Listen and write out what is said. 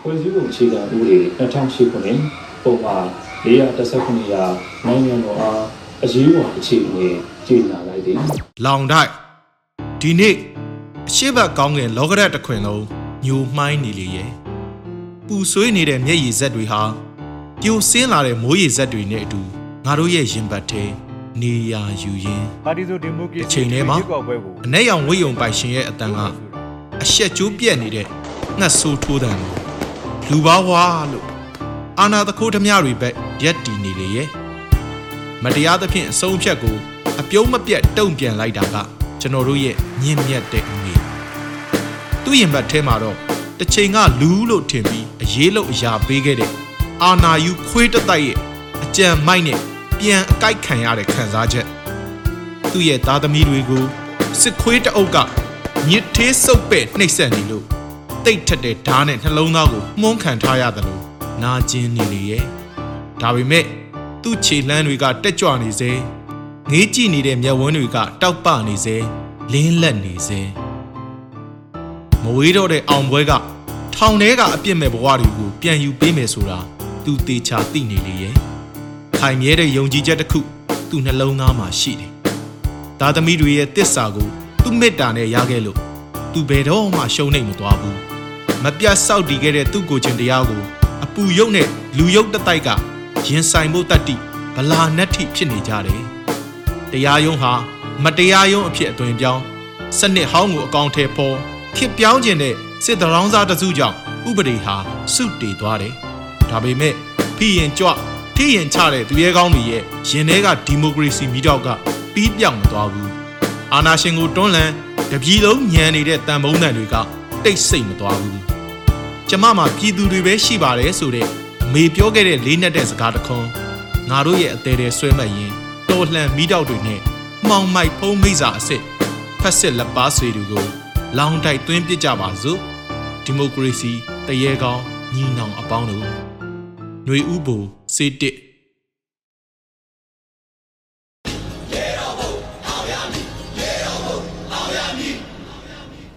ဖွဲ့စည်းပုံအခြေခံဥပဒေ2008ခုနှစ်ပုံမှာ419ရာနိုင်ငံတော်အားအရေးပေါ်အခြေအနေကြေညာလိုက်သည်လောင်တိုက်ဒီနေ့အရှိတ်ကောင်းကင်လောကရက်တစ်ခွင်လုံးညိုမှိုင်းနေလေရဲ့ပူဆွေးနေတဲ့မျက်ရည်ဇက်တွေဟာပြိုဆင်းလာတဲ့မိုးရည်ဇက်တွေနဲ့အတူငါတို့ရဲ့ရင်ဘတ်ထဲ နေရာယူရင်းပါတီစုဒီမိုကရေစီအချိန်ထဲမှာရွေးကောက်ပွဲကိုအ내ရောင်ဝိယုံပိုင်ရှင်ရဲ့အတန်ကအရှက်ကျိုးပြက်နေတဲ့ငှက်ဆိုးထိုးတံကိုလူပါဝါလို့အာနာတခိုးဓမြတွေဘက်ရက်တီနေလေရဲ့မတရားသဖြင့်အဆုံးအဖြတ်ကိုအပြုံးမပြတ်တုံ့ပြန်လိုက်တာကကျွန်တော်တို့ရဲ့ညင်မြတ်တဲ့အငွေသူ့ရင်ဘတ်ထဲမှာတော့တစ်ချိန်ကလူလို့ထင်ပြီးအရေးလို့အရာပေးခဲ့တဲ့အာနာယူခွေးတတိုက်ရဲ့အကြံမိုက်နဲ့ ပြန်အကိုက်ခံရတဲ့ခံစားချက်သူ့ရဲ့သားသမီးတွေကိုစစ်ခွေးတအုပ်ကညစ်သေးစုပ်ပဲ့နှိပ်စက်နေလို့တိတ်ထက်တဲ့ဓားနဲ့နှလုံးသားကိုမှုန်းခံထားရတယ်လို့နာကျင်နေလေရဲ့ဒါပေမဲ့သူ့ခြေလှမ်းတွေကတက်ကြွနေစေငေးကြည့်နေတဲ့မျက်ဝန်းတွေကတောက်ပနေစေလင်းလက်နေစေမဝေးတော့တဲ့အောင်ပွဲကထောင်ထဲကအပြစ်မဲ့ဘဝတွေကိုပြန်ယူပေးမယ်ဆိုတာသူတေချာသိနေလေရဲ့ ခိုင်မြဲတဲ့ယုံကြည်ချက်တစ်ခုသူ့နှလုံးသားမှာရှိတယ်သားသမီးတွေရဲ့တစ္ဆာကိုသူ့မေတ္တာနဲ့ရခဲ့လို့သူဘယ်တော့မှရှုံးနိုင်မသွားဘူးမပြတ်စောက်တည်ခဲ့တဲ့သူ့ကိုယ်ချင်းတရားကိုအပူရုပ်နဲ့လူရုပ်တစ်တိုက်ကရင်ဆိုင်ဖို့တတ္တိဗလာနတ်ထိဖြစ်နေကြတယ်တရားယုံဟာမတရားယုံအဖြစ်အသွင်ပြောင်းစနစ်ဟောင်းကိုအကောင်ထဲပေါ်ခစ်ပြောင်းခြင်းတဲ့စစ်တရောင်းစားတစုကြောင့်ဥပဒေဟာစုတည်သွားတယ်ဒါပေမဲ့ဖိရင်ကြွ ထိရင်ချတဲ့သူရဲကောင်းတွေရဲ့ရင်ထဲကဒီမိုကရေစီမိတော့ကပြီးပြောင်းမသွားဘူးအာနာရှင်ကိုတွန်းလှန်တပြည်လုံးညံနေတဲ့တန်ဖုံးတန်တွေကတိတ်ဆိတ်မသွားဘူးကျမမှာပြည်သူတွေပဲရှိပါတယ်ဆိုတဲ့မေပြောခဲ့တဲ့လေးနက်တဲ့စကားတစ်ခွန်းငါတို့ရဲ့အသေးသေးဆွဲမှတ်ရင်တော်လှန်မိတော့တွေနဲ့မှောင်မိုက်ဖုံးမိစာအစ်စ်ဖက်စစ်လက်ပါဆွေတွေကို လောင်တိုက်သွင်းပစ်ကြပါစို့ဒီမိုကရေစီတရေကောင်းညီနောင်အပေါင်းတို့ຫນွေဥပူစေ တစ်